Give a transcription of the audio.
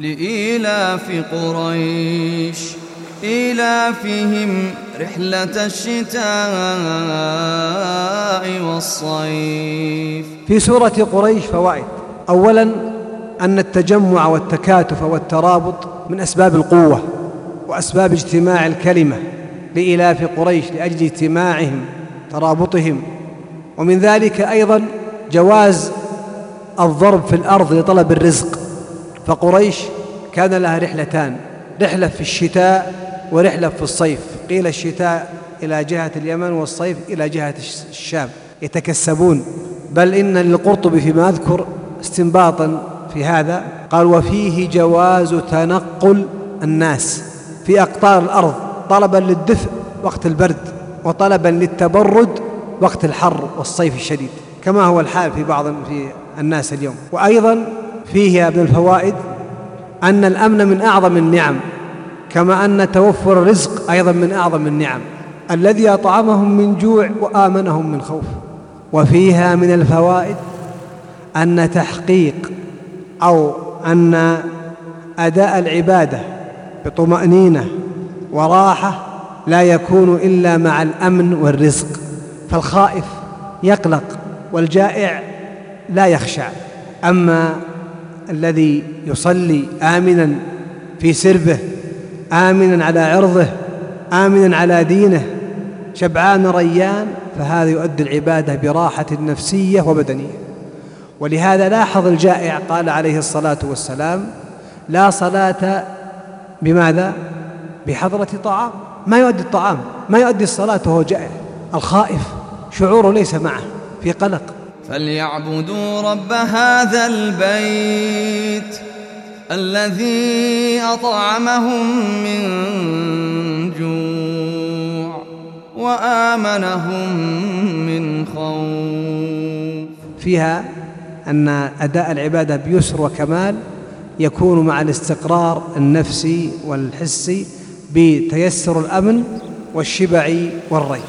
لإيلاف قريش. إيلافهم رحلة الشتاء والصيف. في سورة قريش فوائد. أولا أن التجمع والتكاتف والترابط من أسباب القوة وأسباب اجتماع الكلمة لإلاف قريش لأجل اجتماعهم ترابطهم. ومن ذلك أيضا جواز الضرب في الأرض لطلب الرزق. فقريش كان لها رحلتان رحلة في الشتاء ورحلة في الصيف. قيل الشتاء إلى جهة اليمن والصيف إلى جهة الشام. يتكسبون. بل إن للقرطبي فيما أذكر استنباطا في هذا قال وفيه جواز تنقل الناس في أقطار الأرض طلبا للدفء وقت البرد وطلبا للتبرد وقت الحر والصيف الشديد. كما هو الحال في بعض في الناس اليوم. وأيضا فيه من الفوائد أن الأمن من أعظم النعم كما أن توفر الرزق أيضا من أعظم النعم الذي أطعمهم من جوع وآمنهم من خوف. وفيها من الفوائد أن تحقيق أو أن أداء العبادة بطمأنينة وراحة لا يكون إلا مع الأمن والرزق. فالخائف يقلق والجائع لا يخشع أما الذي يصلي آمنا في سربه آمنا على عرضه آمنا على دينه. شبعان ريان فهذا يؤدي العبادة براحة نفسية وبدنية. ولهذا لاحظ الجائع قال عليه الصلاة والسلام لا صلاة بماذا؟ بحضرة طعام. ما يؤدي الطعام ما يؤدي الصلاة وهو جائع. الخائف شعوره ليس معه في قلق. فليعبدوا رب هذا البيت الذي أطعمهم من جوع وآمنهم من خوف. فيها أن أداء العبادة بيسر وكمال يكون مع الاستقرار النفسي والحسي بتيسر الأمن والشبع والري